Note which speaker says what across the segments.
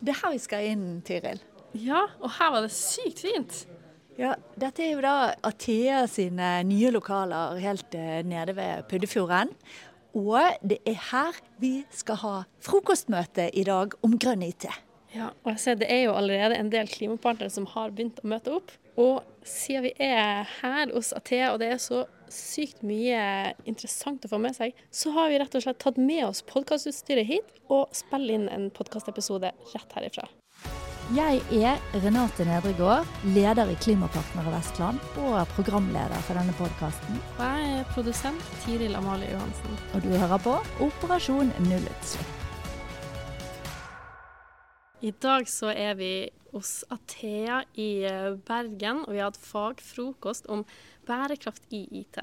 Speaker 1: Det er her vi skal inn, Tiril.
Speaker 2: Ja, og her var det sykt fint.
Speaker 1: Ja, Dette er jo da Athea sine nye lokaler helt eh, nede ved Puddefjorden. Og det er her vi skal ha frokostmøte i dag om grønn IT.
Speaker 2: Ja, og jeg ser Det er jo allerede en del klimapartnere som har begynt å møte opp. Og siden vi er her hos Athea, og det er så sykt mye interessant å få med seg, så har vi rett og slett tatt med oss podkastutstyret hit og spiller inn en podkastepisode rett herifra.
Speaker 1: Jeg er Renate Nedregård, leder i Klimapartnere Vestland og programleder for denne podkasten.
Speaker 2: Og jeg er produsent Tiril Amalie Johansen.
Speaker 1: Og du hører på Operasjon nullutslipp.
Speaker 2: I dag så er vi hos Athea i eh, Bergen, og vi har hatt fagfrokost om bærekraft i IT.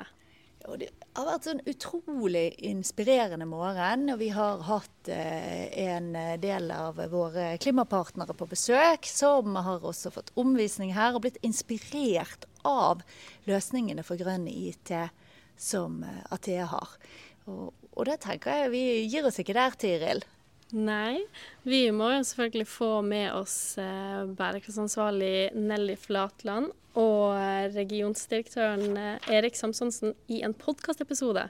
Speaker 1: Og det har vært en utrolig inspirerende morgen. Og vi har hatt eh, en del av våre klimapartnere på besøk, som har også fått omvisning her og blitt inspirert av løsningene for grønn IT som eh, Athea har. Og, og det tenker jeg vi gir oss ikke der, Tiril.
Speaker 2: Nei, vi må jo selvfølgelig få med oss eh, bærekraftsansvarlig Nelly Flatland og eh, regionsdirektøren eh, Erik Samsonsen i en podkastepisode.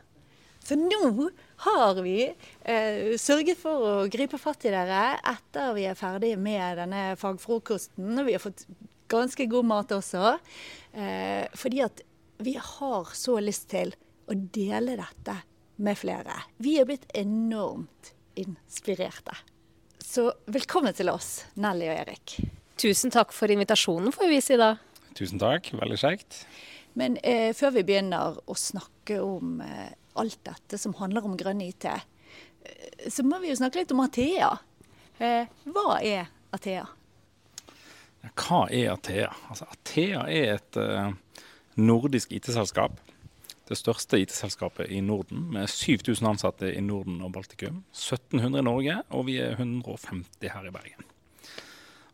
Speaker 1: For nå har vi eh, sørget for å gripe fatt i dere etter vi er ferdig med denne fagfrokosten. Vi har fått ganske god mat også. Eh, fordi at vi har så lyst til å dele dette med flere. Vi er blitt enormt inspirerte. Så velkommen til oss, Nelly og Erik.
Speaker 3: Tusen takk for invitasjonen, får vi si da.
Speaker 4: Tusen takk, veldig kjekt.
Speaker 1: Men eh, før vi begynner å snakke om eh, alt dette som handler om grønn IT, eh, så må vi jo snakke litt om Athea. Eh, hva er Athea?
Speaker 4: Hva er Athea? Altså, Athea er et eh, nordisk IT-selskap det største IT-selskapet i Norden, med 7000 ansatte i Norden og Baltikum. 1700 i Norge, og vi er 150 her i Bergen.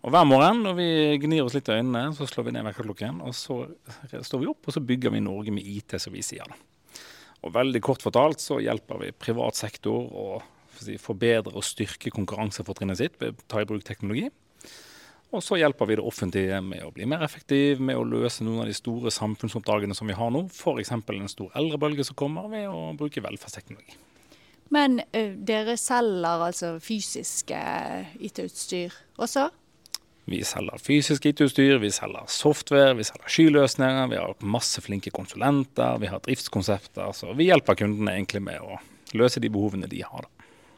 Speaker 4: Og Hver morgen når vi gnir oss litt i øynene, så slår vi ned vekkerklokken. Og så står vi opp og så bygger vi Norge med IT, som vi sier. Og Veldig kort fortalt så hjelper vi privat sektor å forbedre og styrke konkurransefortrinnet sitt ved å ta i bruk teknologi. Og så hjelper vi det offentlige med å bli mer effektiv, med å løse noen av de store samfunnsoppdragene som vi har nå. F.eks. en stor eldrebølge som kommer ved å bruke velferdsteknologi.
Speaker 1: Men ø, dere selger altså fysiske IT-utstyr også?
Speaker 4: Vi selger fysisk IT-utstyr, vi selger software, vi selger skyløsninger. Vi har masse flinke konsulenter, vi har driftskonsepter. Så vi hjelper kundene egentlig med å løse de behovene de har.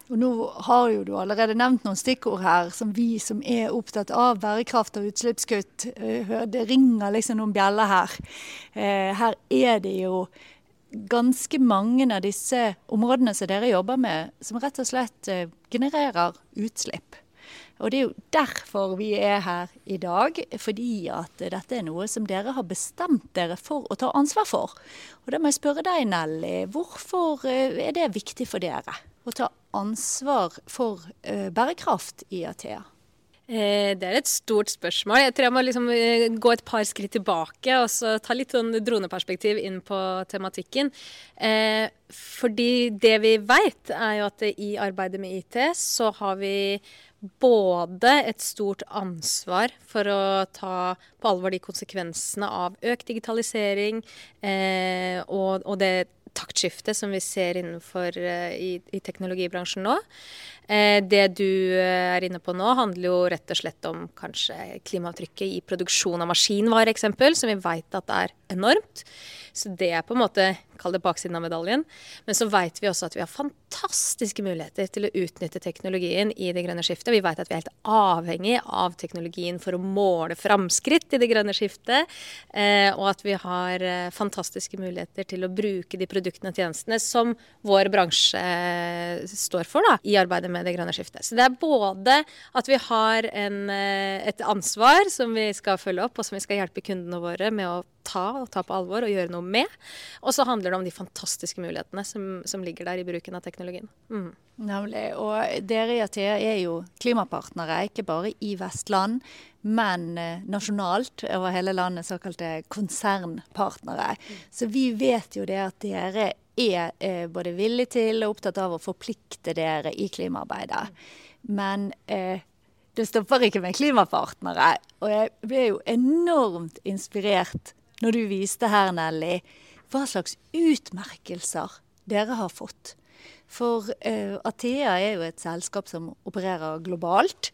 Speaker 1: Og nå har jo du allerede nevnt noen stikkord her som vi som er opptatt av bærekraft og utslippskutt, eh, det ringer liksom noen bjeller her. Eh, her er det jo ganske mange av disse områdene som dere jobber med, som rett og slett eh, genererer utslipp. Og det er jo derfor vi er her i dag, fordi at dette er noe som dere har bestemt dere for å ta ansvar for. Og da må jeg spørre deg, Nelly, hvorfor er det viktig for dere å ta ansvar for uh, bærekraft i Athea?
Speaker 3: Eh, det er et stort spørsmål. Jeg tror jeg må liksom eh, gå et par skritt tilbake og så ta litt sånn droneperspektiv inn på tematikken. Eh, fordi det vi vet, er jo at i arbeidet med IT så har vi både et stort ansvar for å ta på alvor de konsekvensene av økt digitalisering eh, og, og det taktskiftet som vi ser innenfor eh, i, i, teknologibransjen nå. Eh, det du uh, er inne på nå, handler jo rett og slett om kanskje klimaavtrykket i produksjon av maskinvarer, eksempel, som vi vet at er enormt. Så det er på en måte kall det baksiden av medaljen. Men så vet vi også at vi har fantastiske muligheter til å utnytte teknologien i det grønne skiftet. Vi vet at vi er helt avhengig av teknologien for å måle framskritt i det grønne skiftet. Eh, og at vi har eh, fantastiske muligheter til å bruke de produktene og tjenestene som vår bransje eh, står for da, i arbeidet med det grønne skiftet. Så det er både at vi har en, et ansvar som vi skal følge opp, og som vi skal hjelpe kundene våre med å ta og ta på alvor og gjøre noe med. Og så handler det om de fantastiske mulighetene som, som ligger der i bruken av teknologien. Mm.
Speaker 1: Nemlig. Og dere i Athea er jo klimapartnere, ikke bare i Vestland, men eh, nasjonalt over hele landet, såkalte konsernpartnere. Mm. Så vi vet jo det at dere er eh, både villige til og opptatt av å forplikte dere i klimaarbeidet. Mm. Men eh, det stopper ikke med klimapartnere. Og jeg ble jo enormt inspirert når du viste her, Nelly, hva slags utmerkelser dere har fått. For uh, Athea er jo et selskap som opererer globalt.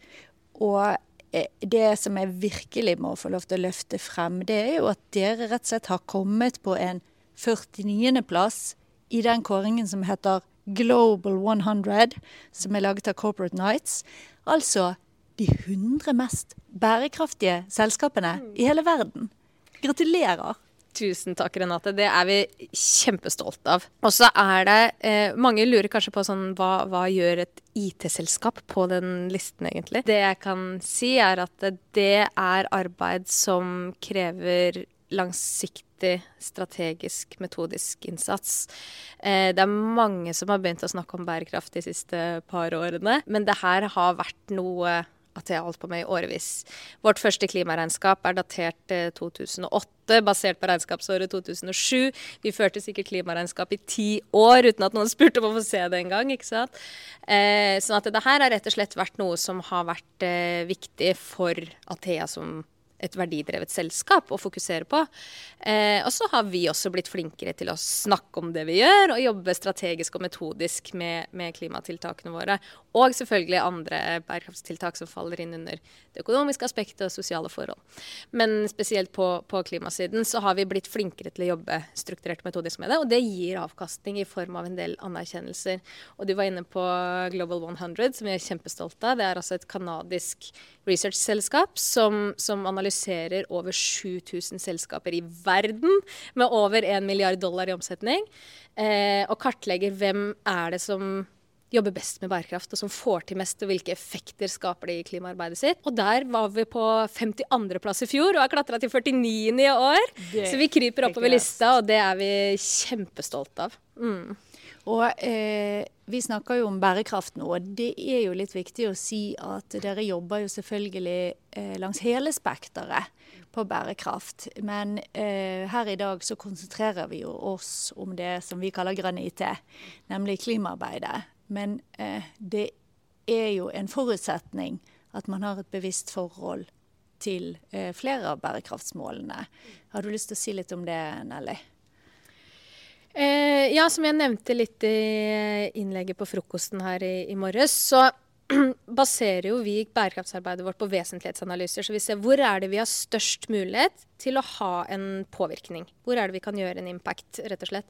Speaker 1: Og uh, det som jeg virkelig må få lov til å løfte frem, det er jo at dere rett og slett har kommet på en 49.-plass i den kåringen som heter Global 100, som er laget av Corporate Nights. Altså de 100 mest bærekraftige selskapene i hele verden. Gratulerer.
Speaker 3: Tusen takk, Renate. Det er vi kjempestolt av. Og så er det eh, Mange lurer kanskje på sånn hva, hva gjør et IT-selskap på den listen, egentlig? Det jeg kan si, er at det er arbeid som krever langsiktig, strategisk, metodisk innsats. Eh, det er mange som har begynt å snakke om bærekraft de siste par årene, men det her har vært noe at jeg har holdt på med i årevis. Vårt første klimaregnskap er datert 2008, basert på regnskapsåret 2007. Vi førte sikkert klimaregnskap i ti år uten at noen spurte om å få se det engang. Eh, sånn at det her har rett og slett vært noe som har vært eh, viktig for Athea som et verdidrevet selskap å fokusere på. Eh, og så har vi også blitt flinkere til å snakke om det vi gjør, og jobbe strategisk og metodisk med, med klimatiltakene våre. Og selvfølgelig andre bærekraftstiltak som faller inn under det økonomiske aspektet og sosiale forhold. Men spesielt på, på, klimasiden så har vi blitt flinkere til å jobbe strukturert og metodisk med det, og det gir avkastning i form av en del anerkjennelser. Og du var inne på Global 100, som vi er kjempestolte av. Det er altså et kanadisk research-selskap som, som analyserer analyserer over 7000 selskaper i verden med over 1 milliard dollar i omsetning. Eh, og kartlegger hvem er det som jobber best med bærekraft, og som får til mest, og hvilke effekter skaper det i klimaarbeidet sitt. Og der var vi på 52.-plass i fjor, og har klatra til 49. i år. Det så vi kryper oppover lista, og det er vi kjempestolte av. Mm.
Speaker 1: Og eh, Vi snakker jo om bærekraft nå, og det er jo litt viktig å si at dere jobber jo selvfølgelig eh, langs hele spekteret på bærekraft. Men eh, her i dag så konsentrerer vi jo oss om det som vi kaller grønn IT, nemlig klimaarbeidet. Men eh, det er jo en forutsetning at man har et bevisst forhold til eh, flere av bærekraftsmålene. Har du lyst til å si litt om det, Nelly?
Speaker 3: Eh, ja, som jeg nevnte litt i innlegget på frokosten her i, i morges, så baserer jo vi bærekraftsarbeidet vårt på vesentlighetsanalyser. Så vi ser hvor er det vi har størst mulighet til å ha en påvirkning. Hvor er det vi kan gjøre en impact, rett og slett.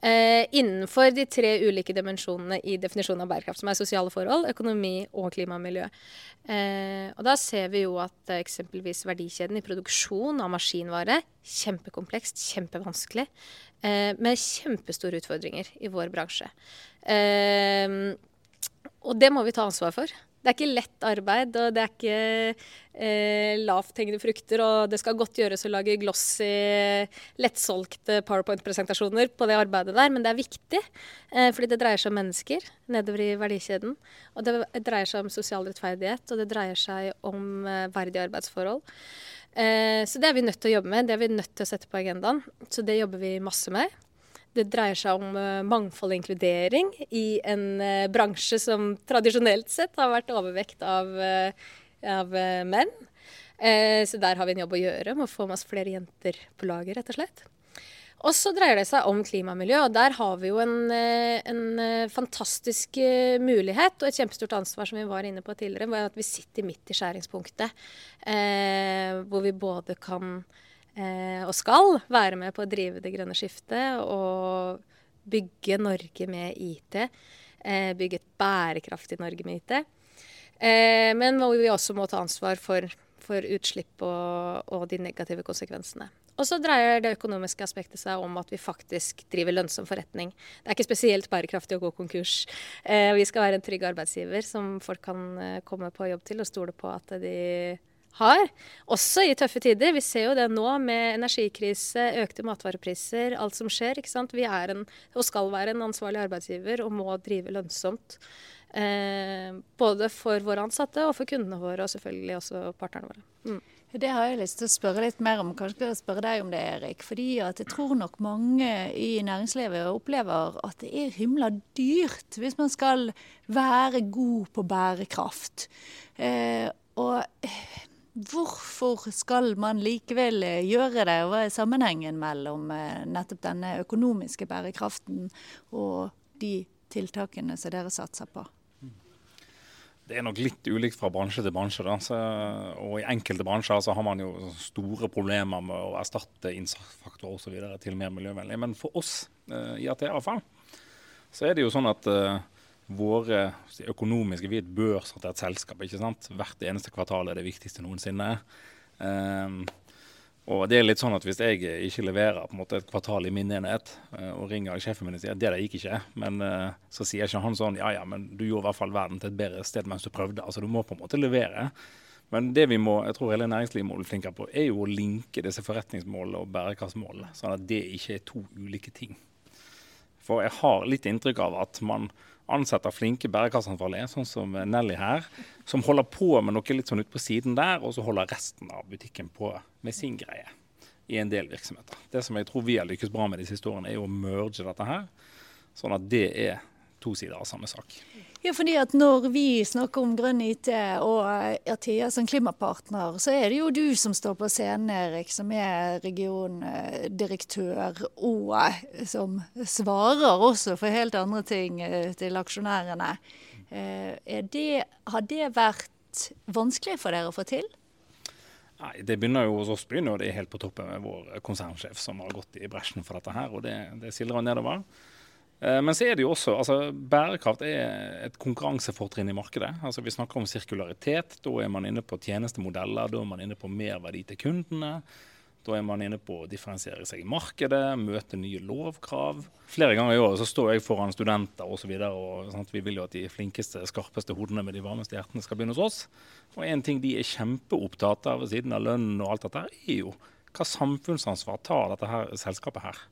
Speaker 3: Eh, innenfor de tre ulike dimensjonene i definisjonen av bærekraft, som er sosiale forhold, økonomi og klima og miljø. Eh, og da ser vi jo at eksempelvis verdikjeden i produksjon av maskinvare kjempekomplekst, kjempevanskelig, eh, med kjempestore utfordringer i vår bransje. Eh, og det må vi ta ansvar for. Det er ikke lett arbeid, og det er ikke eh, lavthengende frukter. Og det skal godt gjøres å lage glossy, lettsolgte powerpoint-presentasjoner på det arbeidet der, men det er viktig. Eh, fordi det dreier seg om mennesker nedover i verdikjeden. Og det dreier seg om sosial rettferdighet, og det dreier seg om eh, verdige arbeidsforhold. Eh, så det er vi nødt til å jobbe med. Det er vi nødt til å sette på agendaen. Så det jobber vi masse med. Det dreier seg om uh, mangfold og inkludering i en uh, bransje som tradisjonelt sett har vært overvekt av, uh, av menn. så der har vi en jobb å gjøre med å få med oss flere jenter på laget, rett og slett. Og så dreier det seg om klima og miljø, og der har vi jo en, en fantastisk mulighet og et kjempestort ansvar, som vi var inne på tidligere, at vi sitter midt i skjæringspunktet. hvor vi både kan eh, og skal være med på å drive det grønne skiftet og bygge Norge med IT. Eh, bygge et bærekraftig Norge med IT. Eh, men hvor vi også må ta ansvar for, for utslipp og, og, de negative konsekvensene. Og så dreier det økonomiske aspektet seg om at vi faktisk driver lønnsom forretning. Det er ikke spesielt bærekraftig å gå konkurs. Eh, vi skal være en trygg arbeidsgiver som folk kan eh, komme på jobb til og stole på at de har. Også i tøffe tider. Vi ser jo det nå med energikrise, økte matvarepriser, alt som skjer. ikke sant? Vi er en, og skal være en ansvarlig arbeidsgiver og må drive lønnsomt. Eh, både for våre ansatte og for kundene våre, og selvfølgelig også partnerne våre. Mm.
Speaker 1: Det har jeg lyst til å spørre litt mer om. Kanskje jeg spørre deg om det, Erik. Fordi at jeg tror nok mange i næringslivet opplever at det er himla dyrt hvis man skal være god på bærekraft. Eh, og hvorfor skal man likevel eh, gjøre det, og hva er sammenhengen mellom eh, nettopp denne økonomiske bærekraften og de tiltakene som dere satser på?
Speaker 4: Det er nok litt ulikt fra bransje til bransje. Så, og I enkelte bransjer så har man jo store problemer med å erstatte innsatsfaktorer osv. til mer miljøvennlig. Men for oss i hvert fall, så er det jo sånn at våre økonomiske Vi er et børsnotert selskap. ikke sant? Hvert eneste kvartal er det viktigste noensinne. Um, og det er litt sånn at Hvis jeg ikke leverer på en måte et kvartal i min enhet, uh, og ringer sjefen min og sier at det der gikk ikke, men uh, så sier ikke han sånn ja ja, men du gjorde i hvert fall verden til et bedre sted mens du prøvde. Altså Du må på en måte levere. Men det vi må, jeg tror hele næringslivet må bli flinkere på, er jo å linke disse forretningsmålene og bærekraftsmålene, sånn at det ikke er to ulike ting. For jeg har litt inntrykk av at man ansetter flinke bærekraftsansvarlige, sånn som Nelly her, som holder på med noe litt sånn ut på siden der, og så holder resten av butikken på med sin greie i en del virksomheter. Det som jeg tror vi har lykkes bra med de siste årene, er å merge dette her, sånn at det er to sider av samme sak.
Speaker 1: Ja, fordi at Når vi snakker om grønn IT og Athea som klimapartner, så er det jo du som står på scenen, Erik, som er regiondirektør, og som svarer også for helt andre ting eh, til aksjonærene. Eh, det, har det vært vanskelig for dere å få til?
Speaker 4: Nei, det begynner jo hos oss begynner det er helt på toppen med vår konsernsjef, som har gått i bresjen for dette her. og Det, det sildrer nedover. Eh, men så er det jo også, altså bærekraft er et konkurransefortrinn i markedet. Altså Vi snakker om sirkularitet. Da er man inne på tjenestemodeller, da er man inne på merverdi til kundene. Da er man inne på å differensiere seg i markedet, møte nye lovkrav. Flere ganger i året så står jeg foran studenter osv. Vi vil jo at de flinkeste, skarpeste hodene med de varmeste hjertene skal begynne hos oss. Og en ting de er kjempeopptatt av ved siden av lønnen og alt dette, er jo hva samfunnsansvar tar dette her selskapet her.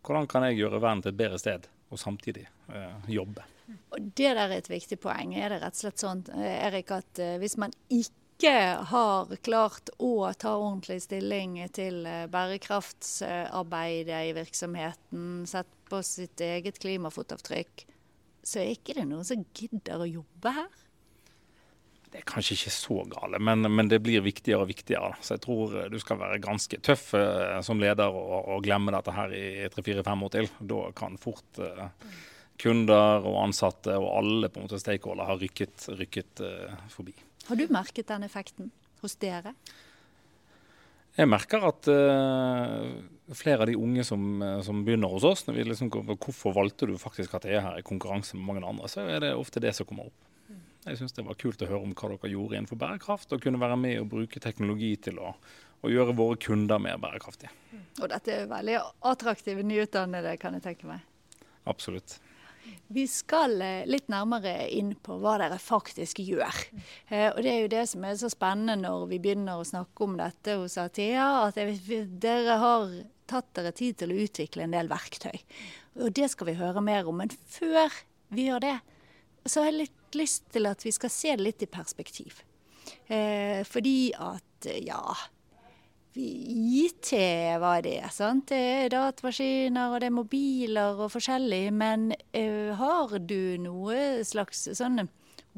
Speaker 4: Hvordan kan jeg gjøre verden til et bedre sted? Og samtidig eh, jobbe.
Speaker 1: Og Det der er et viktig poeng. Er det rett og slett sånn Erik, at eh, hvis man ikke har klart å ta ordentlig stilling til eh, bærekraftsarbeidet i virksomheten, sett på sitt eget klimafotavtrykk, så er ikke det noen som gidder å jobbe her?
Speaker 4: Det er kanskje ikke så gale, men, men, det blir viktigere og viktigere. Så jeg tror du skal være ganske tøff eh, som leder og, og, glemme dette her i tre-fire-fem år til. Da kan fort eh, kunder og ansatte og alle på en måte stakeholder ha rykket, rykket eh, forbi.
Speaker 1: Har du merket den effekten hos dere?
Speaker 4: Jeg merker at flere av de unge som, som, begynner hos oss, når vi liksom går hvorfor valgte du faktisk at jeg er her i konkurranse med mange andre, så er det ofte det som kommer opp. Jeg syns det var kult å høre om hva dere gjorde innenfor bærekraft, og kunne være med og bruke teknologi til å, å gjøre våre kunder mer bærekraftige.
Speaker 1: Og dette er veldig attraktive nyutdannede, kan jeg tenke meg.
Speaker 4: Absolutt.
Speaker 1: Vi skal eh, litt nærmere inn på hva dere faktisk gjør. Eh, og Det er jo det som er så spennende når vi begynner å snakke om dette hos Athea, at dere har tatt dere tid til å utvikle en del verktøy. Og Det skal vi høre mer om. Men før vi gjør det, så har jeg litt lyst til at vi skal se det litt i perspektiv. Eh, fordi at, ja IT, hva er det? sant? Det er datamaskiner og det er mobiler og forskjellig. Men eh, har du noe slags sånn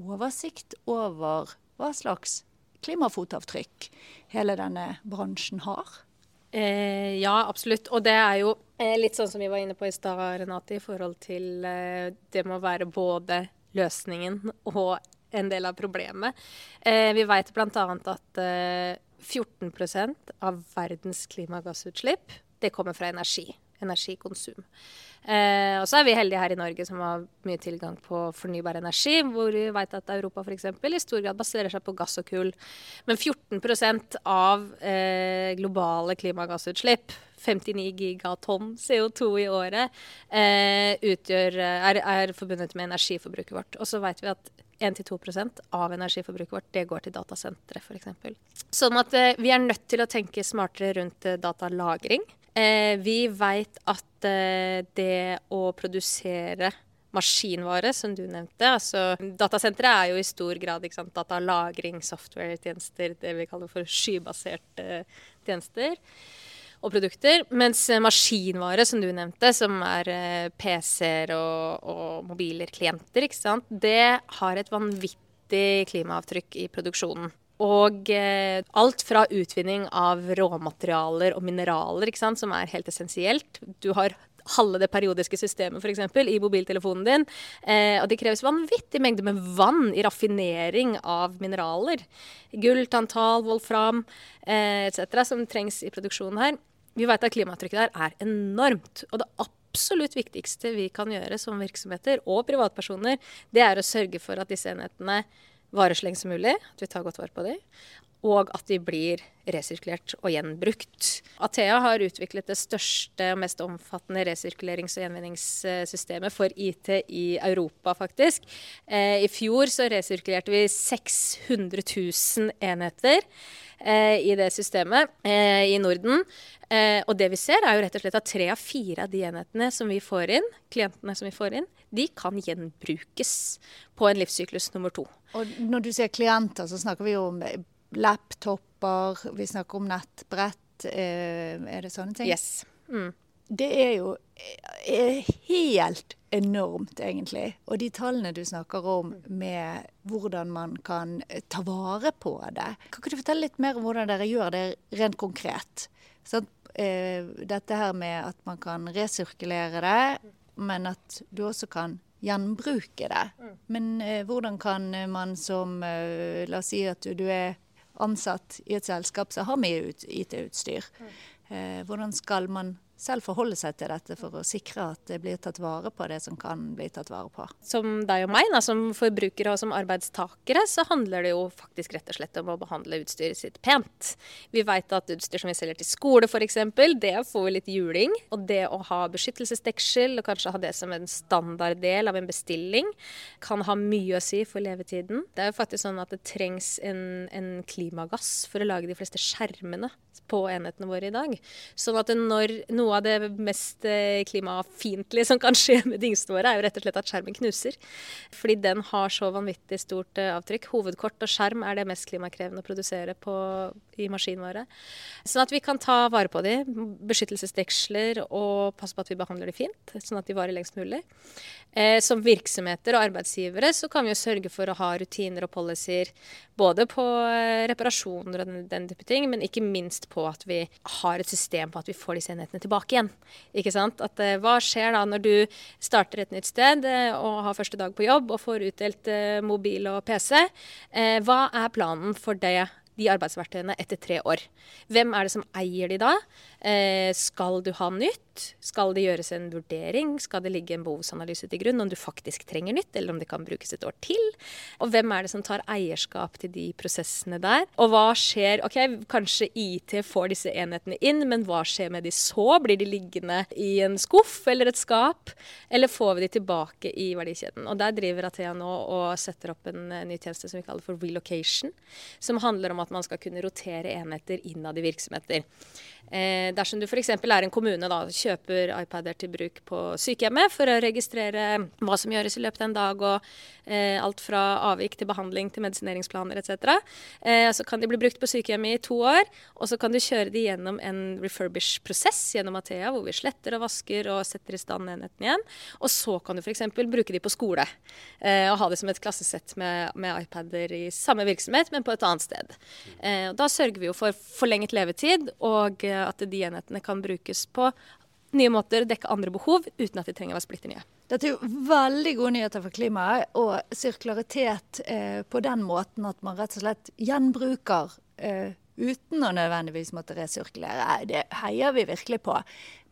Speaker 1: oversikt over hva slags klimafotavtrykk hele denne bransjen har?
Speaker 3: Eh, ja, absolutt. Og det er jo eh, litt sånn som vi var inne på i stad, Renate, i forhold til eh, det må være både løsningen og en del av problemet. Eh, vi vet bl.a. at eh, 14% av verdens klimagassutslipp det kommer fra energi. Energikonsum. Eh, og så er vi heldige her i Norge som har mye tilgang på fornybar energi, hvor vi vet at Europa f.eks. i stor grad baserer seg på gass og kull. Men 14% av eh, globale klimagassutslipp 59 gigatonn CO2 i året eh, utgjør, er, er, forbundet med energiforbruket vårt. Og så vet vi at 1-2% av energiforbruket vårt det går til datasentre f.eks. Sånn at eh, vi er nødt til å tenke smartere rundt eh, datalagring. Eh, vi vet at eh, det å produsere maskinvare, som du nevnte. Altså, datasentre er jo i stor grad sant, datalagring, software-tjenester, det vi kaller for skybaserte tjenester og produkter. Mens maskinvare, som du nevnte, som er eh, PC-er og, og, mobiler, klienter, ikke sant? det har et vanvittig klimaavtrykk i produksjonen. Og eh, alt fra utvinning av råmaterialer og mineraler, ikke sant, som er helt essensielt. Du har halve det periodiske systemet f.eks. i mobiltelefonen din. Eh, og det kreves vanvittig mengde med vann i raffinering av mineraler. Gull, tantal, wolfram eh, etc. som trengs i produksjonen her. Vi vet at klimaavtrykket der er enormt. Og det absolutt viktigste vi kan gjøre som virksomheter og privatpersoner, det er å sørge for at disse enhetene varer så lenge som mulig, at vi tar godt vare på dem og at de blir resirkulert og gjenbrukt. Athea har utviklet det største og mest omfattende resirkulerings- og gjenvinningssystemet for IT i Europa, faktisk. Eh, I fjor så resirkulerte vi 600 000 enheter eh, i det systemet eh, i Norden. og det vi ser, er jo rett og slett at tre av fire av de enhetene som vi får inn, klientene som vi får inn, de kan gjenbrukes på en livssyklus nummer to.
Speaker 1: Og når du sier klienter, så snakker vi jo om laptoper, vi snakker om nettbrett. Eh, er det sånne ting?
Speaker 3: Yes. Mm.
Speaker 1: Det er jo er helt enormt, egentlig. Og de tallene du snakker om med hvordan man kan ta vare på det. Kan ikke du fortelle litt mer om hvordan dere gjør det rent konkret? Sånn, eh, dette her med at man kan resirkulere det, men at du også kan gjenbruke det. Men eh, hvordan kan man som eh, La oss si at du, du er ansatt i et selskap som har mye IT-utstyr. Eh, hvordan skal man selv forholde seg til dette for å sikre at det blir tatt vare på det som kan bli tatt vare på.
Speaker 3: Som deg og meg, da, som forbrukere og som arbeidstakere, så handler det jo faktisk rett og slett om å behandle utstyret sitt pent. Vi vet at utstyr som vi selger til skole f.eks., det får vi litt juling. Og det å ha beskyttelsesdeksel og kanskje ha det som en standarddel av en bestilling, kan ha mye å si for levetiden. Det er jo faktisk sånn at det trengs en, en klimagass for å lage de fleste skjermene på enhetene våre i dag. Sånn at når noe av det mest eh, klimafiendtlige som kan skje med dingsene er jo rett og slett at skjermen knuser. Fordi den har så vanvittig stort eh, avtrykk. Hovedkort og skjerm er det mest klimakrevende å produsere på, i maskinvare. Sånn at vi kan ta vare på de, beskyttelsesdeksler og passe på at vi behandler de fint, sånn at de varer lengst mulig. Eh, som virksomheter og arbeidsgivere så kan vi jo sørge for å ha rutiner og policyer både på eh, reparasjoner og den, den type ting, men ikke minst på at vi har et system på at vi får disse enhetene tilbake igjen. Ikke sant? At, eh, hva skjer da når du starter et nytt sted eh, og har første dag på jobb og får utdelt eh, mobil og PC? Eh, hva er planen for det de arbeidsverktøyene etter tre år. Hvem er det som eier de da? Eh, skal du ha nytt? Skal det gjøres en vurdering? Skal det ligge en behovsanalyse til grunn om du faktisk trenger nytt, eller om det kan brukes et år til? Og hvem er det som tar eierskap til de prosessene der? Og hva skjer Ok, kanskje IT får disse enhetene inn, men hva skjer med de så? Blir de liggende i en skuff eller et skap? Eller får vi de tilbake i verdikjeden? Og der driver Athea nå og setter opp en ny tjeneste som vi kaller for relocation, som handler om at man skal kunne rotere enheter innad i virksomheter. Eh, dersom du f.eks. er en kommune da, kjøper iPader til bruk på sykehjemmet for å registrere hva som gjøres i løpet av en dag, og eh, alt fra avvik til behandling til medisineringsplaner etc., eh, så kan de bli brukt på sykehjemmet i to år. Og så kan du kjøre de gjennom en refurbish-prosess gjennom Athea, hvor vi sletter og vasker og setter i stand enheten igjen. Og så kan du f.eks. bruke de på skole, eh, og ha det som et klassesett med, med iPader i samme virksomhet, men på et annet sted. Eh, da sørger vi jo for forlenget levetid. og eh, at de enhetene kan brukes på nye måter, dekke andre behov, uten at de trenger å være splitter nye.
Speaker 1: Dette er jo veldig gode nyheter for klimaet, og sirkularitet eh, på den måten at man rett og slett gjenbruker eh, uten å nødvendigvis måtte resirkulere. Det heier vi virkelig på.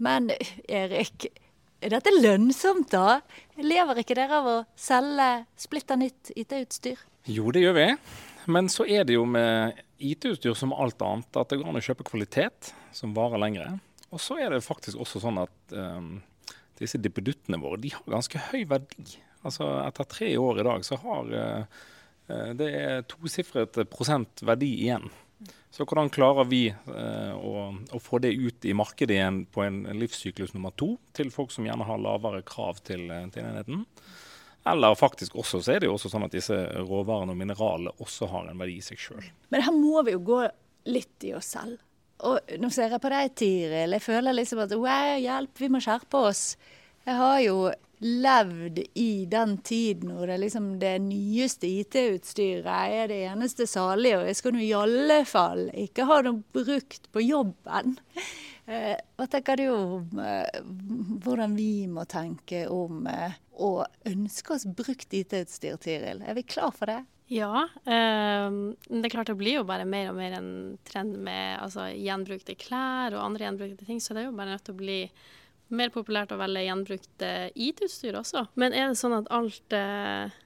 Speaker 1: Men Erik, er dette lønnsomt da? Lever ikke dere av å selge splitter nytt IT-utstyr?
Speaker 4: Jo, det gjør vi. Men så er det jo med IT-utstyr som alt annet, at det går an å kjøpe kvalitet som varer lengre. Og så er det faktisk også sånn at um, disse dippeduttene våre de har ganske høy verdi. Altså Etter tre år i dag så har uh, det er tosifret prosent verdi igjen. Så hvordan klarer vi uh, å, å, få det ut i markedet igjen på en livssyklus nummer to, til folk som gjerne har lavere krav til, til enheten? Eller faktisk også så er det jo også sånn at disse råvarene og mineralene også har en verdi i seg sjøl.
Speaker 1: Men her må vi jo gå litt i oss selv. Og nå ser jeg på deg, Tiril. Jeg føler liksom at wow, hjelp, vi må skjerpe oss. Jeg har jo levd i den tiden hvor det, liksom det nyeste IT-utstyret er det eneste salige, og jeg skal nå i alle fall ikke ha noe brukt på jobben. Eh, hva tenker du om eh, hvordan vi må tenke om å ønske oss brukt IT-utstyr, Tiril? Er vi klar for det?
Speaker 2: Ja. men det er klart det blir jo bare mer og mer en trend med altså, gjenbrukte klær og andre gjenbrukte ting, så det er jo bare nødt til å bli mer populært å velge gjenbrukt IT-utstyr også. Men er det sånn at alt, eh,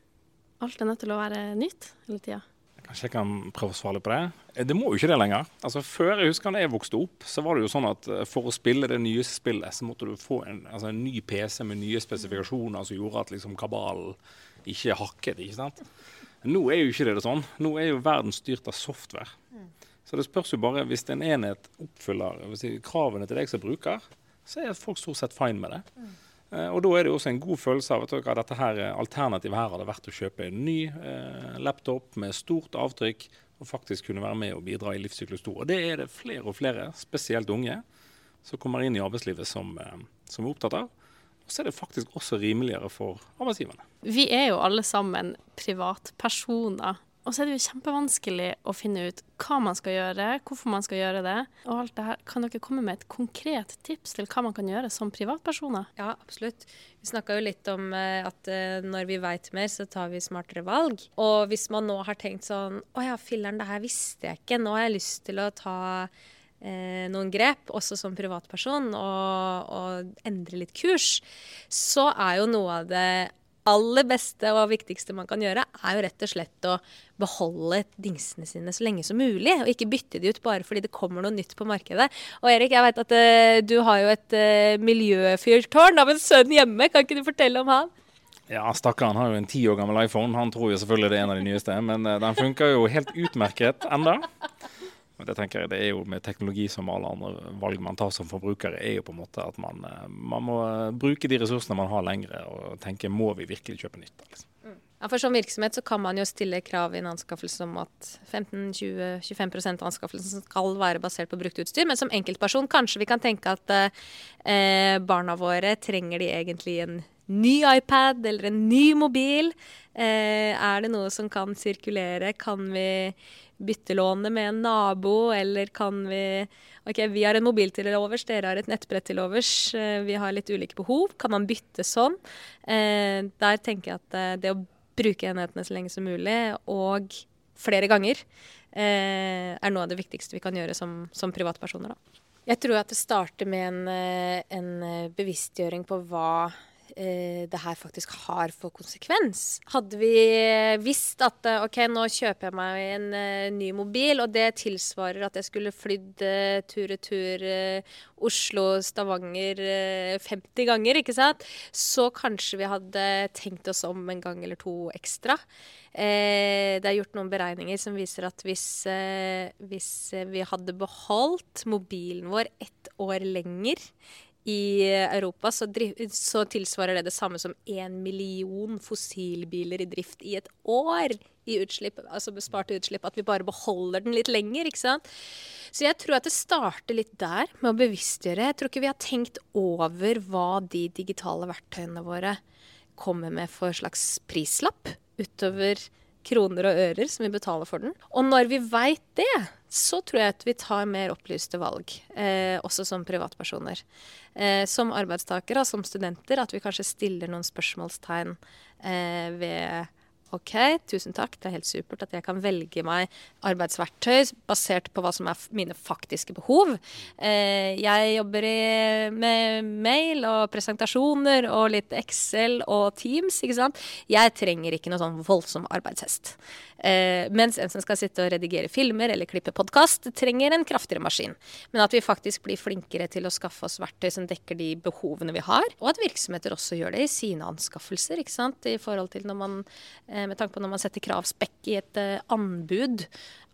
Speaker 2: alt er nødt til å være nytt hele tida?
Speaker 4: Kanskje jeg kan prøve å svare litt på det. Eh, det må jo ikke det lenger. Altså Før jeg husker da jeg vokste opp, så var det jo sånn at eh, for å spille det nye spillet, så måtte du få en, altså en ny PC med nye spesifikasjoner som gjorde at liksom kabalen ikke hakket. ikke sant? Nå er jo ikke det sånn. Nå er jo verden styrt av software. Så det spørs jo bare, hvis en enhet oppfyller si, kravene til deg som bruker, så er folk stort sett fine med det. Uh, og da er det også en god følelse av at dette her alternativet her hadde vært å kjøpe en ny eh, laptop med stort avtrykk og faktisk kunne være med og bidra i livssyklus 2. Og det er det flere og flere, spesielt unge, som kommer inn i arbeidslivet som, uh, som er opptatt av. Og så er det faktisk også rimeligere for arbeidsgiverne.
Speaker 2: Vi er jo alle sammen privatpersoner og så er det jo kjempevanskelig å finne ut hva man skal gjøre, hvorfor man skal gjøre det. Og alt det her. Kan dere komme med et konkret tips til hva man kan gjøre som privatpersoner?
Speaker 3: Ja, absolutt. Vi snakka jo litt om eh, at eh, når vi veit mer, så tar vi smartere valg. Og hvis man nå har tenkt sånn Å ja, filler'n, det her visste jeg ikke. Nå har jeg lyst til å ta eh, noen grep, også som privatperson, og, og endre litt kurs, så er jo noe av det aller beste og viktigste man kan gjøre, er jo rett og slett å beholde dingsene sine så lenge som mulig, og ikke bytte de ut bare fordi det kommer noe nytt på markedet. Og Erik, jeg vet at uh, du har jo et uh, miljøfyrtårn av en sønn hjemme, kan ikke du fortelle om han?
Speaker 4: Ja, stakkaren har jo en ti år gammel iPhone. Han tror jo selvfølgelig det er en av de nyeste, men uh, den funker jo helt utmerket enda. Det tenker jeg det er jo med teknologi som alle andre valg man tar som forbruker, er jo på en måte at man, eh, man må eh, bruke de ressursene man har lengre, og tenke må vi virkelig kjøpe nytt. Liksom.
Speaker 3: Mm. Ja, for Som virksomhet så kan man jo stille krav i en anskaffelse om at 15-20-25% av anskaffelsen skal være basert på brukt utstyr. Men som enkeltperson kanskje vi kan tenke at eh, barna våre trenger de egentlig en ny iPad eller en ny mobil. Eh, er det noe som kan sirkulere? Kan vi byttelåne med en nabo, eller kan vi OK, vi har en mobil til overs, dere har et nettbrett til overs. Eh, vi har litt ulike behov. Kan man bytte sånn? Eh, der tenker jeg at eh, det å bruke enhetene så lenge som mulig, og flere ganger, er noe av det viktigste vi kan gjøre som, som privatpersoner. Da. Jeg tror at det starter med en, en bevisstgjøring på hva eh, det her faktisk har for konsekvens. Hadde vi visst at eh, OK, nå kjøper jeg meg en eh, ny mobil, og det tilsvarer at jeg skulle flydd uh, tur-retur uh, Oslo-Stavanger 50 ganger, ikke sant, så kanskje vi hadde tenkt oss om en gang eller to ekstra. det er gjort noen beregninger som viser at hvis, hvis vi hadde beholdt mobilen vår ett år lenger i Europa så, så, tilsvarer det det samme som én million fossilbiler i drift i et år i utslipp, altså besparte utslipp. At vi bare beholder den litt lenger. ikke sant? Så jeg tror at det starter litt der, med å bevisstgjøre. Jeg tror ikke vi har tenkt over hva de digitale verktøyene våre kommer med for slags prislapp utover kroner og ører som vi betaler for den. Og når vi veit det, så tror jeg at vi tar mer opplyste valg, eh, også som privatpersoner. Eh, som arbeidstakere som studenter, at vi kanskje stiller noen spørsmålstegn eh, ved OK, tusen takk, det er helt supert at jeg kan velge meg arbeidsverktøy basert på hva som er mine faktiske behov. Eh, jeg jobber med mail og presentasjoner og litt Excel og Teams, ikke sant. Jeg trenger ikke noe sånn voldsom arbeidshest. Eh, mens en som skal sitte og redigere filmer eller klippe podkast, trenger en kraftigere maskin. Men at vi faktisk blir flinkere til å skaffe oss verktøy som dekker de behovene vi har. Og at virksomheter også gjør det i sine anskaffelser, ikke sant. I forhold til når man, eh, med tanke på når man setter kravspekk i et eh, anbud,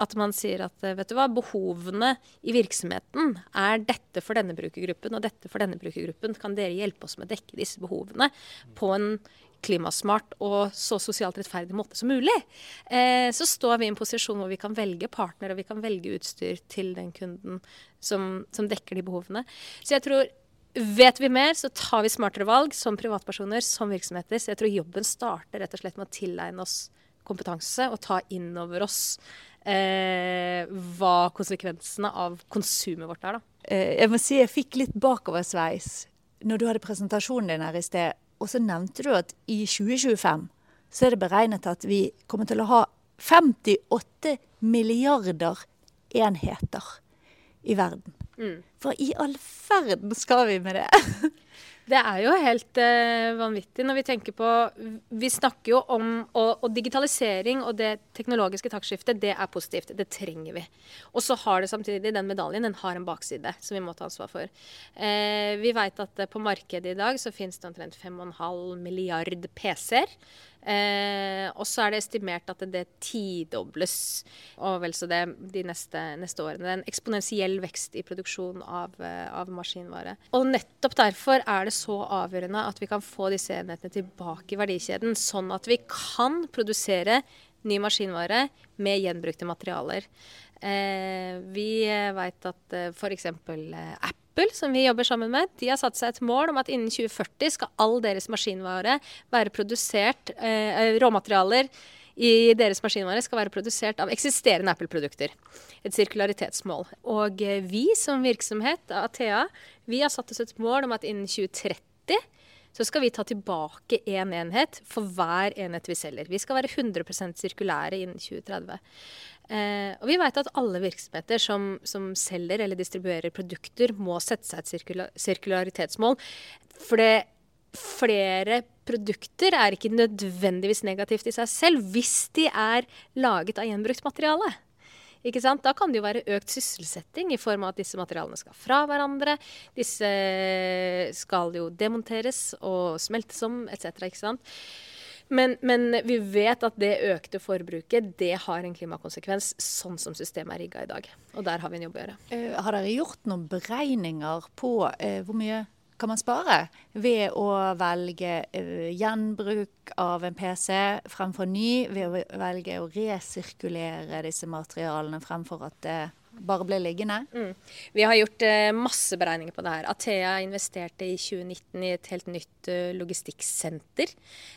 Speaker 3: at man sier at eh, vet du hva, behovene i virksomheten er dette for denne brukergruppen og dette for denne brukergruppen. Kan dere hjelpe oss med å dekke disse behovene på en klimasmart og så sosialt rettferdig måte som mulig, eh, så står vi i en posisjon hvor vi kan velge partner og vi kan velge utstyr til den kunden som, som dekker de behovene. Så jeg tror vet vi mer, så tar vi smartere valg som privatpersoner, som virksomheter. Så jeg tror jobben starter rett og slett med å tilegne oss kompetanse og ta inn over oss eh, hva konsekvensene av konsumet vårt er. Da.
Speaker 1: Eh, jeg må si jeg fikk litt bakoversveis når du hadde presentasjonen din her i sted. Og så nevnte du at i 2025 så er det beregnet at vi kommer til å ha 58 milliarder enheter i verden.
Speaker 3: Mm.
Speaker 1: Hva i all verden skal vi med det?
Speaker 3: Det er jo helt eh, vanvittig når vi tenker på Vi snakker jo om og, og digitalisering og det teknologiske taktskiftet, det er positivt. Det trenger vi. Og så har det samtidig den medaljen den har en bakside som vi må ta ansvar for. Eh, vi vet at på markedet i dag så finnes det omtrent 5,5 milliard PC-er. Eh, og så er det estimert at det, tidobles og vel så det de neste, neste årene. Det er en eksponentiell vekst i produksjon av, eh, av, maskinvare. Og nettopp derfor er det så avgjørende at vi kan få disse enhetene tilbake i verdikjeden, sånn at vi kan produsere ny maskinvare med gjenbrukte materialer. Eh, vi vet at eh, f.eks. Eh, Apple Apple, som vi jobber sammen med, de har satt seg et mål om at innen 2040 skal all deres maskinvare være produsert eh, eh, Råmaterialer i deres maskinvare skal være produsert av eksisterende Apple-produkter. Et sirkularitetsmål. Og eh, vi som virksomhet, Athea, vi har satt oss et mål om at innen 2030 så skal vi ta tilbake én en enhet for hver enhet vi selger. Vi skal være 100% sirkulære innen 2030. Eh, og vi vet at alle virksomheter som, som, selger eller distribuerer produkter, må sette seg et sirkula sirkularitetsmål. For det, flere produkter er ikke nødvendigvis negativt i seg selv hvis de er laget av gjenbrukt materiale. Ikke sant? Da kan det jo være økt sysselsetting i form av at disse materialene skal fra hverandre. Disse skal jo demonteres og smeltes om etc. Men, men, vi vet at det økte forbruket det har en klimakonsekvens, sånn som systemet er rigga i dag. Og der har vi en jobb å gjøre.
Speaker 1: Uh, har dere gjort noen beregninger på uh, hvor mye kan man spare ved å velge uh, gjenbruk av en PC fremfor ny, ved å velge å resirkulere disse materialene fremfor at det bare ble liggende?
Speaker 3: Mm. Vi har gjort eh, masse beregninger på det her. Athea investerte i 2019 i et helt nytt eh, logistikksenter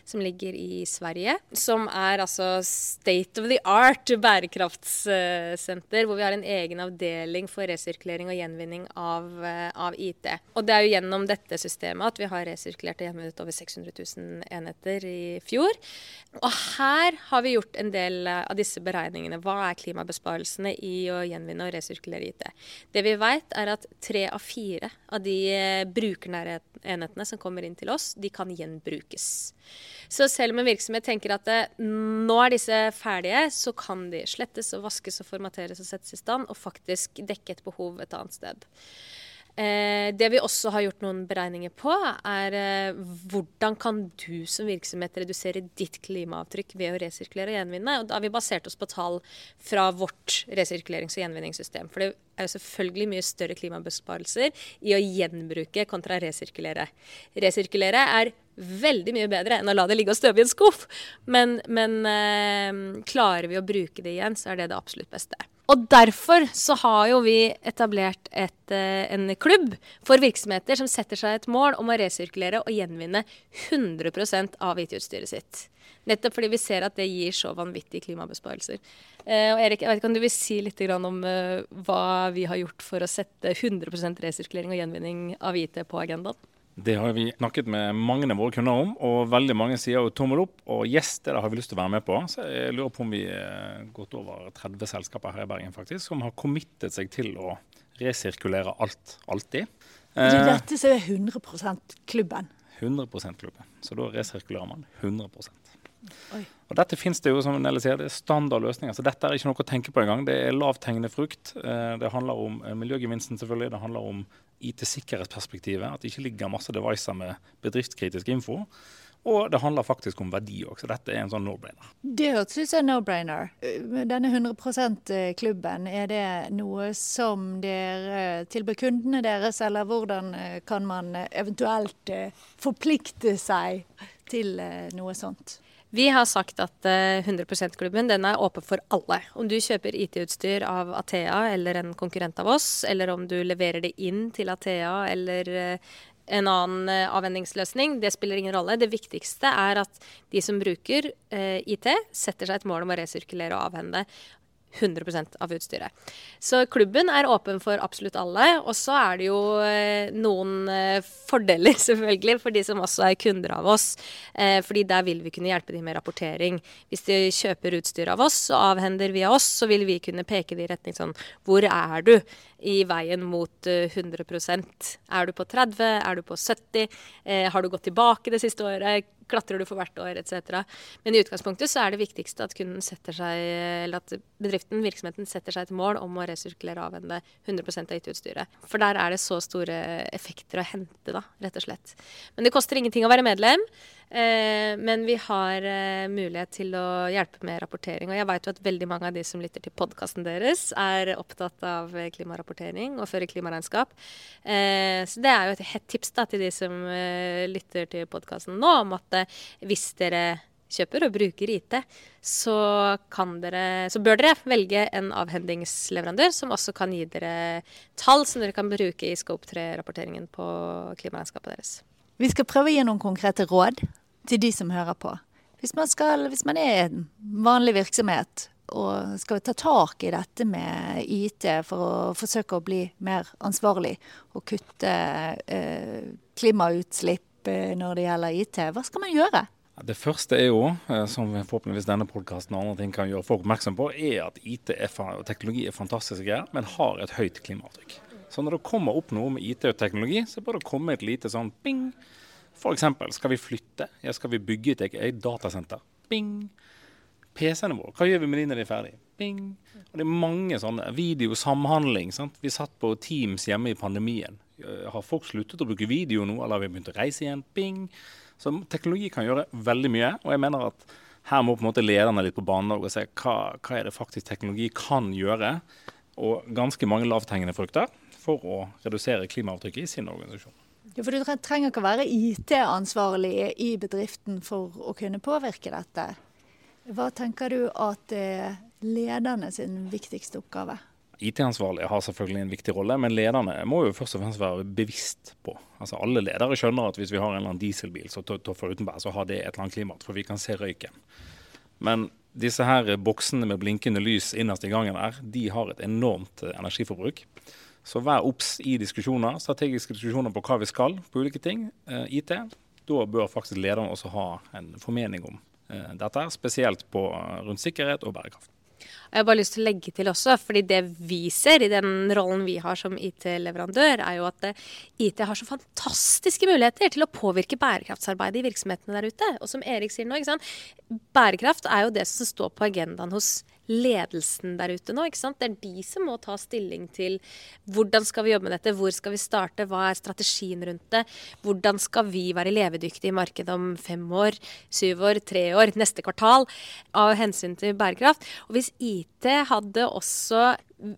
Speaker 3: som ligger i Sverige. Som er altså state of the art bærekraftssenter, hvor vi har en egen avdeling for resirkulering og gjenvinning av, uh, av, IT. Og det er jo gjennom dette systemet at vi har resirkulert og gjenvunnet over 600 000 enheter i fjor. Og her har vi gjort en del av disse beregningene. Hva er klimabesparelsene i å gjenvinne og resirkulere IT? Det vi vet, er at tre av fire av de eh, brukernære enhetene som kommer inn til oss, de kan gjenbrukes. Så selv om en virksomhet tenker at det, eh, nå er disse ferdige, så kan de slettes og vaskes og formateres og settes i stand, og faktisk dekke et behov et annet sted. Eh, det vi også har gjort noen beregninger på, er eh, hvordan kan du som virksomhet redusere ditt klimaavtrykk ved å resirkulere og gjenvinne. Og da har vi basert oss på tall fra vårt resirkulerings- og gjenvinningssystem. For det er jo selvfølgelig mye større klimabesparelser i å gjenbruke kontra resirkulere. Resirkulere er veldig mye bedre enn å la det ligge og støve i en skuff. Men, men eh, klarer vi å bruke det igjen, så er det det absolutt beste. Og derfor så har jo vi etablert et, eh, en klubb for virksomheter som setter seg et mål om å resirkulere og gjenvinne 100 av IT-utstyret sitt. Nettopp fordi vi ser at det gir så vanvittige klimabesparelser. Eh, og Erik, jeg vet ikke om du vil si litt om uh, hva vi har gjort for å sette 100% resirkulering og gjenvinning av IT på agendaen?
Speaker 4: Det har vi snakket med mange av våre kunder om, og veldig mange sier jo tommel opp. Og yes, det har vi lyst til å være med på. Så jeg lurer på om vi har gått over 30 selskaper her i Bergen faktisk, som har committet seg til å resirkulere alt, alltid.
Speaker 1: Det er eh, dette som er 100 klubben?
Speaker 4: 100% klubben. Så da resirkulerer man 100 Oi. Og Dette finnes det jo som Nelle sier, det er standardløsninger. Så dette er ikke noe å tenke på engang. Det er lavthengende frukt. Eh, det handler om eh, miljøgevinsten, selvfølgelig. Det handler om IT-sikkerhetsperspektivet. At det ikke ligger masse devicer med bedriftskritisk info. Og det handler faktisk om verdi òg, så dette er en sånn no-brainer.
Speaker 1: Det hørtes ut som en no-brainer. Denne 100 %-klubben, er det noe som dere tilbyr kundene deres, eller hvordan eh, kan man eventuelt forplikte seg til noe sånt?
Speaker 3: Vi har sagt at 100 eh, %-klubben den er åpen for alle. Om du kjøper IT-utstyr av Athea eller en konkurrent av oss, eller om du leverer det inn til Athea eller en annen eh, avvendingsløsning. Det spiller ingen rolle. Det viktigste er at de som bruker eh, IT, setter seg et mål om å resirkulere og avhende 100% av utstyret. Så klubben er åpen for absolutt alle. Og så er det jo eh, noen eh, fordeler, selvfølgelig, for de som også er kunder av oss. Fordi der vil vi kunne hjelpe de med rapportering. Hvis de kjøper utstyr av oss og avhender via oss, så vil vi kunne peke de i retning sånn Hvor er du i veien mot 100% Er du på 30? Er du på 70? har du gått tilbake det siste året? klatrer du for hvert år etc. Men i utgangspunktet så er det viktigste at seg, at bedriften, virksomheten, setter seg et mål om å resirkulere og avhende 100% av IT-utstyret. For der er det så store effekter å hente, da, rett og slett. Men det koster ingenting å være medlem. Eh, men vi har eh, mulighet til å hjelpe med rapportering. Og jeg vet jo at veldig mange av de som lytter til podkasten deres, er opptatt av klimarapportering og fører klimaregnskap. Eh, så det er jo et hett tips da, til de som eh, lytter til podkasten nå, om at eh, hvis dere kjøper og bruker IT, så, dere, så, bør dere velge en avhendingsleverandør som også kan gi dere tall som dere kan bruke i Scope 3-rapporteringen på klimaregnskapet deres.
Speaker 1: Vi skal prøve å gi noen konkrete råd til de som hører på. Hvis man, skal, hvis man er en vanlig virksomhet og skal ta tak i dette med IT for å forsøke å bli mer ansvarlig og kutte eh, klimautslipp eh, når det gjelder IT, hva skal man gjøre?
Speaker 4: Det første er jo, eh, som forhåpentligvis denne podkasten og andre ting kan gjøre folk oppmerksom på, er at IT og teknologi er fantastiske greier, men har et høyt klimaavtrykk. Så når det kommer opp noe med IT og teknologi, så bør det komme et lite sånn bing. F.eks. skal vi flytte? Ja, skal vi bygge et eget datasenter? Bing. PC-ene våre, hva gjør vi med de når de er ferdige? Bing. Og det er mange sånne. Videosamhandling. Sant? Vi satt på Teams hjemme i pandemien. Eh, har folk sluttet å bruke video nå, eller har vi begynt å reise igjen? Bing. Så teknologi kan gjøre veldig mye. Og jeg mener at her må på en måte lederne litt på banen og se hva, hva er det faktisk teknologi kan gjøre. Og ganske mange lavthengende frukter for å redusere klimaavtrykket i sin organisasjon.
Speaker 1: Ja, for Du trenger ikke være IT-ansvarlig i bedriften for å kunne påvirke dette. Hva tenker du at er lederne sin viktigste oppgave?
Speaker 4: IT-ansvarlige har selvfølgelig en viktig rolle, men lederne må jo først og fremst være bevisst på. Altså Alle ledere skjønner at hvis vi har en eller annen dieselbil som toffer utenbær, så har det et eller annet klimat, for vi kan se røyken. Men disse her boksene med blinkende lys innerst i gangen her, de har et enormt energiforbruk. Så vær obs i diskusjoner, strategiske diskusjoner på hva vi skal på ulike ting. Eh, IT. Da bør faktisk lederen også ha en formening om eh, dette, spesielt på, eh, rundt sikkerhet og bærekraft.
Speaker 3: Jeg har bare lyst til å legge til også, fordi det vi ser i den rollen vi har som IT-leverandør, er jo at IT har så fantastiske muligheter til å påvirke bærekraftsarbeidet i virksomhetene der ute. Og som Erik sier nå, bærekraft er jo det som står på agendaen hos ledelsen der ute nå. ikke sant? Det er de som må ta stilling til hvordan skal vi jobbe med dette, hvor skal vi starte, hva er strategien rundt det, hvordan skal vi være levedyktige i markedet om fem år, syv år, tre år, neste kvartal, av hensyn til bærekraft. Og hvis IT hadde også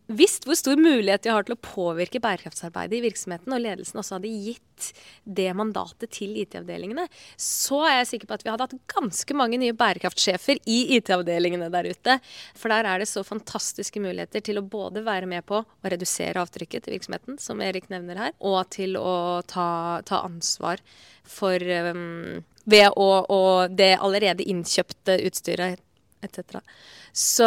Speaker 3: visst hvor stor mulighet de har til å påvirke bærekraftsarbeidet i virksomheten, og ledelsen også hadde gitt det mandatet til IT-avdelingene, så er jeg sikker på at vi hadde hatt ganske mange nye bærekraftsjefer i IT-avdelingene der ute. For der er det så fantastiske muligheter til å både være med på å redusere avtrykket til virksomheten, som Erik nevner her, og til å ta, ta ansvar for um, ved å, å det allerede innkjøpte utstyret etc. Så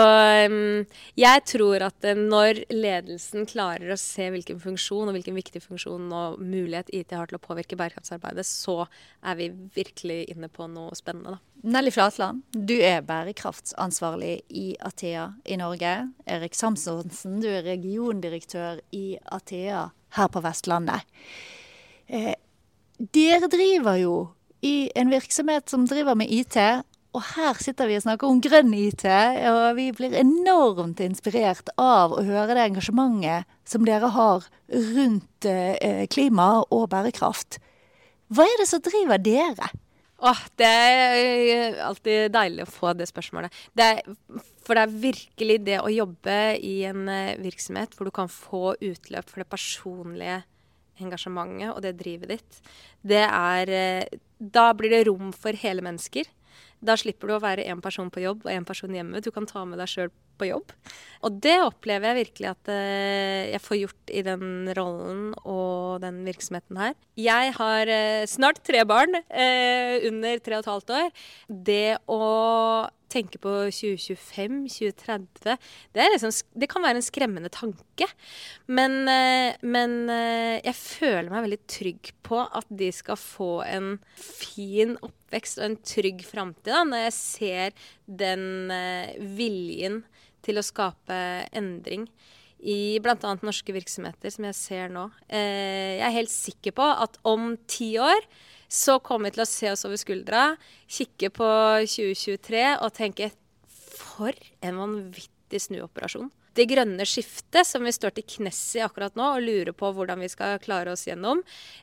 Speaker 3: jeg tror at uh, når ledelsen klarer å se hvilken funksjon og hvilken viktig funksjon og mulighet IT har til å påvirke bærekraftsarbeidet, så er vi virkelig inne på noe spennende. Da.
Speaker 1: Nelly Flatland, du er bærekraftsansvarlig i Athea i Norge. Erik Samsonsen, du er regiondirektør i Athea her på Vestlandet. Eh, dere driver jo i en virksomhet som driver med IT, og her sitter vi og snakker om grønn IT, og vi blir enormt inspirert av å høre det engasjementet som dere har rundt eh, klima og bærekraft. Hva er det som driver dere?
Speaker 3: Åh, det er eh, alltid deilig å få det spørsmålet. Det er, for det er virkelig det å jobbe i en eh, virksomhet hvor du kan få utløp for det personlige engasjementet og det drivet ditt. Det er Da blir det rom for hele mennesker. Da slipper du å være én person på jobb og én person hjemme. Du kan ta med deg sjøl på jobb. Og det opplever jeg virkelig at eh, jeg får gjort i den rollen og den virksomheten her. Jeg har eh, snart tre barn eh, under tre og et halvt år. Det å tenke på 2025, 2030 det, liksom, det, kan være en skremmende tanke. Men, men, jeg føler meg veldig trygg på at de skal få en fin oppvekst og en trygg framtid når jeg ser den eh, viljen til å skape endring i bl.a. norske virksomheter, som jeg ser nå. Jeg er helt sikker på at om ti år så kommer vi til å se oss over skuldra, kikke på 2023 og tenke for en vanvittig snuoperasjon det grønne skiftet som vi står til knes i akkurat nå og lurer på hvordan vi skal klare oss gjennom,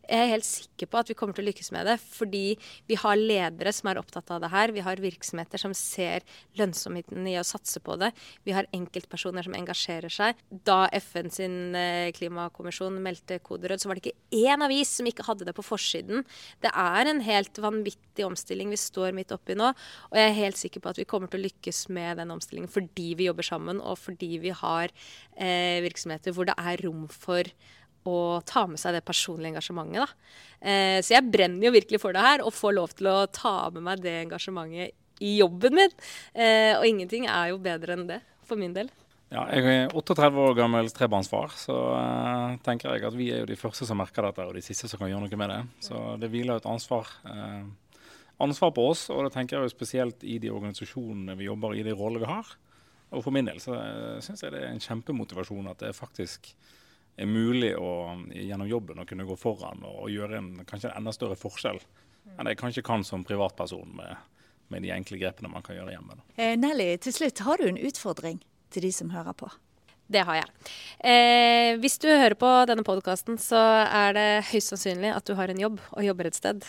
Speaker 3: jeg er helt sikker på at vi kommer til å lykkes med det. Fordi vi har ledere som er opptatt av det her. Vi har virksomheter som ser lønnsomheten i å satse på det. Vi har enkeltpersoner som engasjerer seg. Da FN sin eh, klimakommisjon meldte koderød, så var det ikke én avis som ikke hadde det på forsiden. Det er en helt vanvittig omstilling vi står midt oppi nå. Og jeg er helt sikker på at vi kommer til å lykkes med den omstillingen fordi vi jobber sammen, og fordi vi har har eh, virksomheter hvor det er rom for å ta med seg det personlige engasjementet. Eh, så jeg brenner jo virkelig for det her, og får lov til å ta med meg det engasjementet i jobben min. Eh, og ingenting er jo bedre enn det, for min del.
Speaker 4: Ja, jeg er 38 år gammel trebarnsfar, så uh, tenker jeg at vi er jo de første som merker dette, og de siste som kan gjøre noe med det. Så det hviler et ansvar, uh, ansvar på oss, og det tenker jeg jo spesielt i de organisasjonene vi jobber i, de rollene vi har. Og for min del så syns jeg det er en kjempemotivasjon at det faktisk er mulig å, gjennom jobben å kunne gå foran og, gjøre en, kanskje en enda større forskjell enn jeg kanskje kan som privatperson med, med de enkle grepene man kan gjøre hjemme.
Speaker 1: Eh, Nelly, til slutt, har du en utfordring til de som hører på?
Speaker 3: Det har jeg. Eh, hvis du hører på denne podkasten, så er det høyst sannsynlig at du har en jobb og jobber et sted.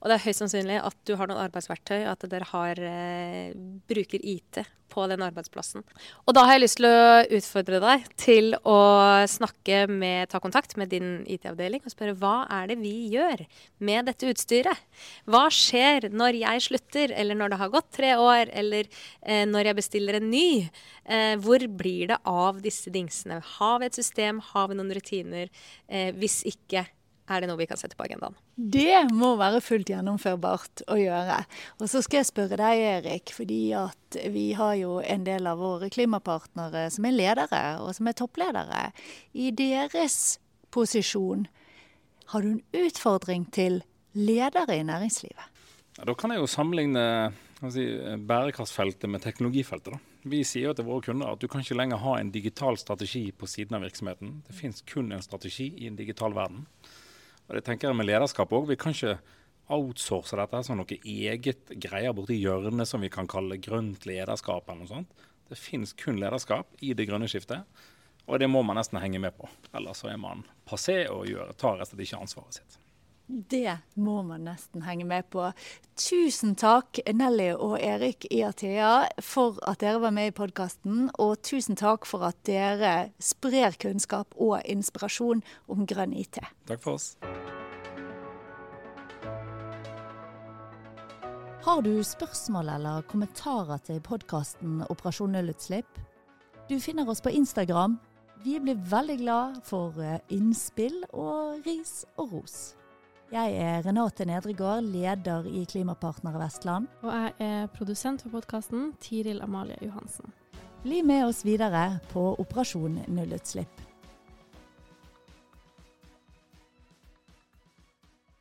Speaker 3: Og det er høyst sannsynlig at du har noen arbeidsverktøy, at dere har, eh, bruker IT på den arbeidsplassen. Og da har jeg lyst til å utfordre deg til å snakke med, ta kontakt med din IT-avdeling og spørre hva er det vi gjør med dette utstyret? Hva skjer når jeg slutter, eller når det har gått tre år, eller eh, når jeg bestiller en ny? Eh, hvor blir det av disse dingsene? Har vi et system? Har vi noen rutiner? Eh, hvis ikke, er det noe vi kan sette på agendaen?
Speaker 1: Det må være fullt gjennomførbart å gjøre. Og så skal jeg spørre deg, Erik, fordi at vi har jo en del av våre klimapartnere som er ledere, og som er toppledere. I deres posisjon, har du en utfordring til ledere i næringslivet?
Speaker 4: Ja, da kan jeg jo sammenligne si, bærekraftsfeltet med teknologifeltet. da. Vi sier jo til våre kunder at du kan ikke lenger ha en digital strategi på siden av virksomheten. Det finnes kun en strategi i en digital verden. Og det tenker jeg med lederskap òg. Vi kan ikke outsource dette som noe eget greier borti hjørnet som vi kan kalle grønt lederskap eller noe sånt. Det finnes kun lederskap i det grønne skiftet. Og det må man nesten henge med på. Ellers så er man passé og gjør, tar rett og slett ikke ansvaret sitt.
Speaker 1: Det må man nesten henge med på. Tusen takk Nelly og Erik i Athea for at dere var med i podkasten. Og tusen takk for at dere sprer kunnskap og inspirasjon om grønn IT.
Speaker 4: Takk for oss.
Speaker 1: Har du spørsmål eller kommentarer til podkasten Operasjon nullutslipp? Du finner oss på Instagram. Vi blir veldig glad for eh, innspill og ris og ros. Jeg er Renate Nedregård, leder i Klimapartnere Vestland.
Speaker 2: Og jeg er produsent for podkasten, Tiril Amalie Johansen.
Speaker 1: Bli med oss videre på Operasjon nullutslipp.